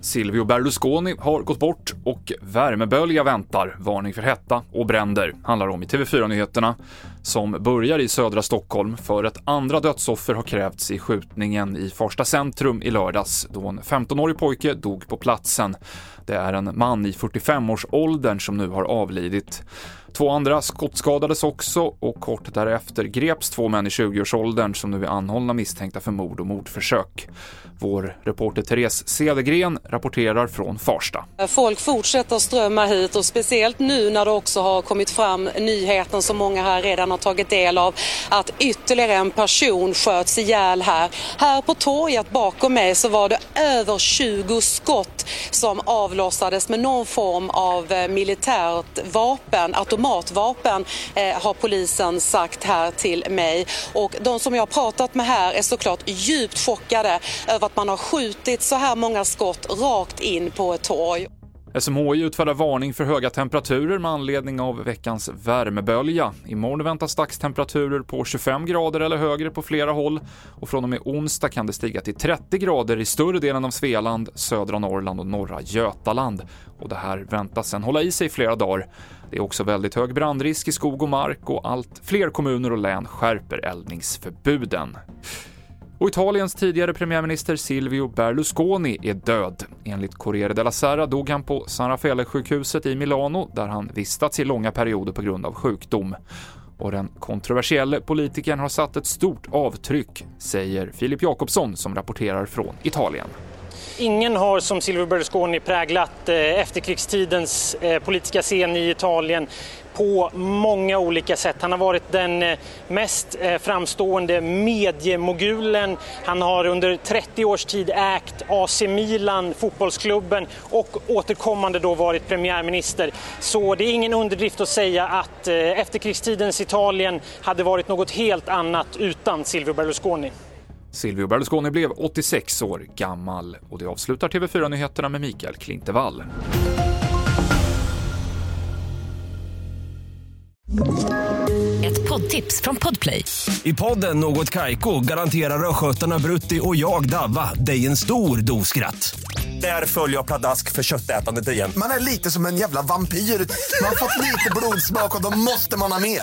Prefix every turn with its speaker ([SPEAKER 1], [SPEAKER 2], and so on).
[SPEAKER 1] Silvio Berlusconi har gått bort och värmebölja väntar. Varning för hetta och bränder handlar om i TV4-nyheterna som börjar i södra Stockholm för ett andra dödsoffer har krävts i skjutningen i Farsta centrum i lördags då en 15-årig pojke dog på platsen. Det är en man i 45-årsåldern som nu har avlidit. Två andra skottskadades också och kort därefter greps två män i 20-årsåldern som nu är anhållna misstänkta för mord och mordförsök. Vår reporter Therese Cedergren rapporterar från Farsta.
[SPEAKER 2] Folk fortsätter strömma hit och speciellt nu när det också har kommit fram nyheten som många här redan har tagit del av att ytterligare en person sköts ihjäl här. Här på torget bakom mig så var det över 20 skott som avlossades med någon form av eh, militärt vapen, automatvapen eh, har polisen sagt här till mig. Och de som jag har pratat med här är såklart djupt chockade över att man har skjutit så här många skott rakt in på ett torg.
[SPEAKER 1] SMHI utfärdar varning för höga temperaturer med anledning av veckans värmebölja. Imorgon väntas dagstemperaturer på 25 grader eller högre på flera håll och från och med onsdag kan det stiga till 30 grader i större delen av Svealand, södra Norrland och norra Götaland. Och det här väntas sen hålla i sig i flera dagar. Det är också väldigt hög brandrisk i skog och mark och allt fler kommuner och län skärper eldningsförbuden. Och Italiens tidigare premiärminister Silvio Berlusconi är död. Enligt Corriere della Sera dog han på San Raffaele-sjukhuset i Milano där han vistats i långa perioder på grund av sjukdom. Och den kontroversielle politikern har satt ett stort avtryck, säger Filip Jakobsson som rapporterar från Italien.
[SPEAKER 3] Ingen har som Silvio Berlusconi präglat eh, efterkrigstidens eh, politiska scen i Italien på många olika sätt. Han har varit den eh, mest framstående mediemogulen. Han har under 30 års tid ägt AC Milan, fotbollsklubben och återkommande då varit premiärminister. Så det är ingen underdrift att säga att efterkrigstidens Italien hade varit något helt annat utan Silvio Berlusconi.
[SPEAKER 1] Silvio Berlusconi blev 86 år gammal och det avslutar TV4-nyheterna med Mikael Klintevall.
[SPEAKER 4] Ett poddtips från Podplay.
[SPEAKER 5] I podden Något Kaiko garanterar östgötarna Brutti och jag, Davva, dig en stor dos skratt. Där följer jag pladask för köttätandet igen.
[SPEAKER 6] Man är lite som en jävla vampyr. Man har fått lite blodsmak och då måste man ha mer.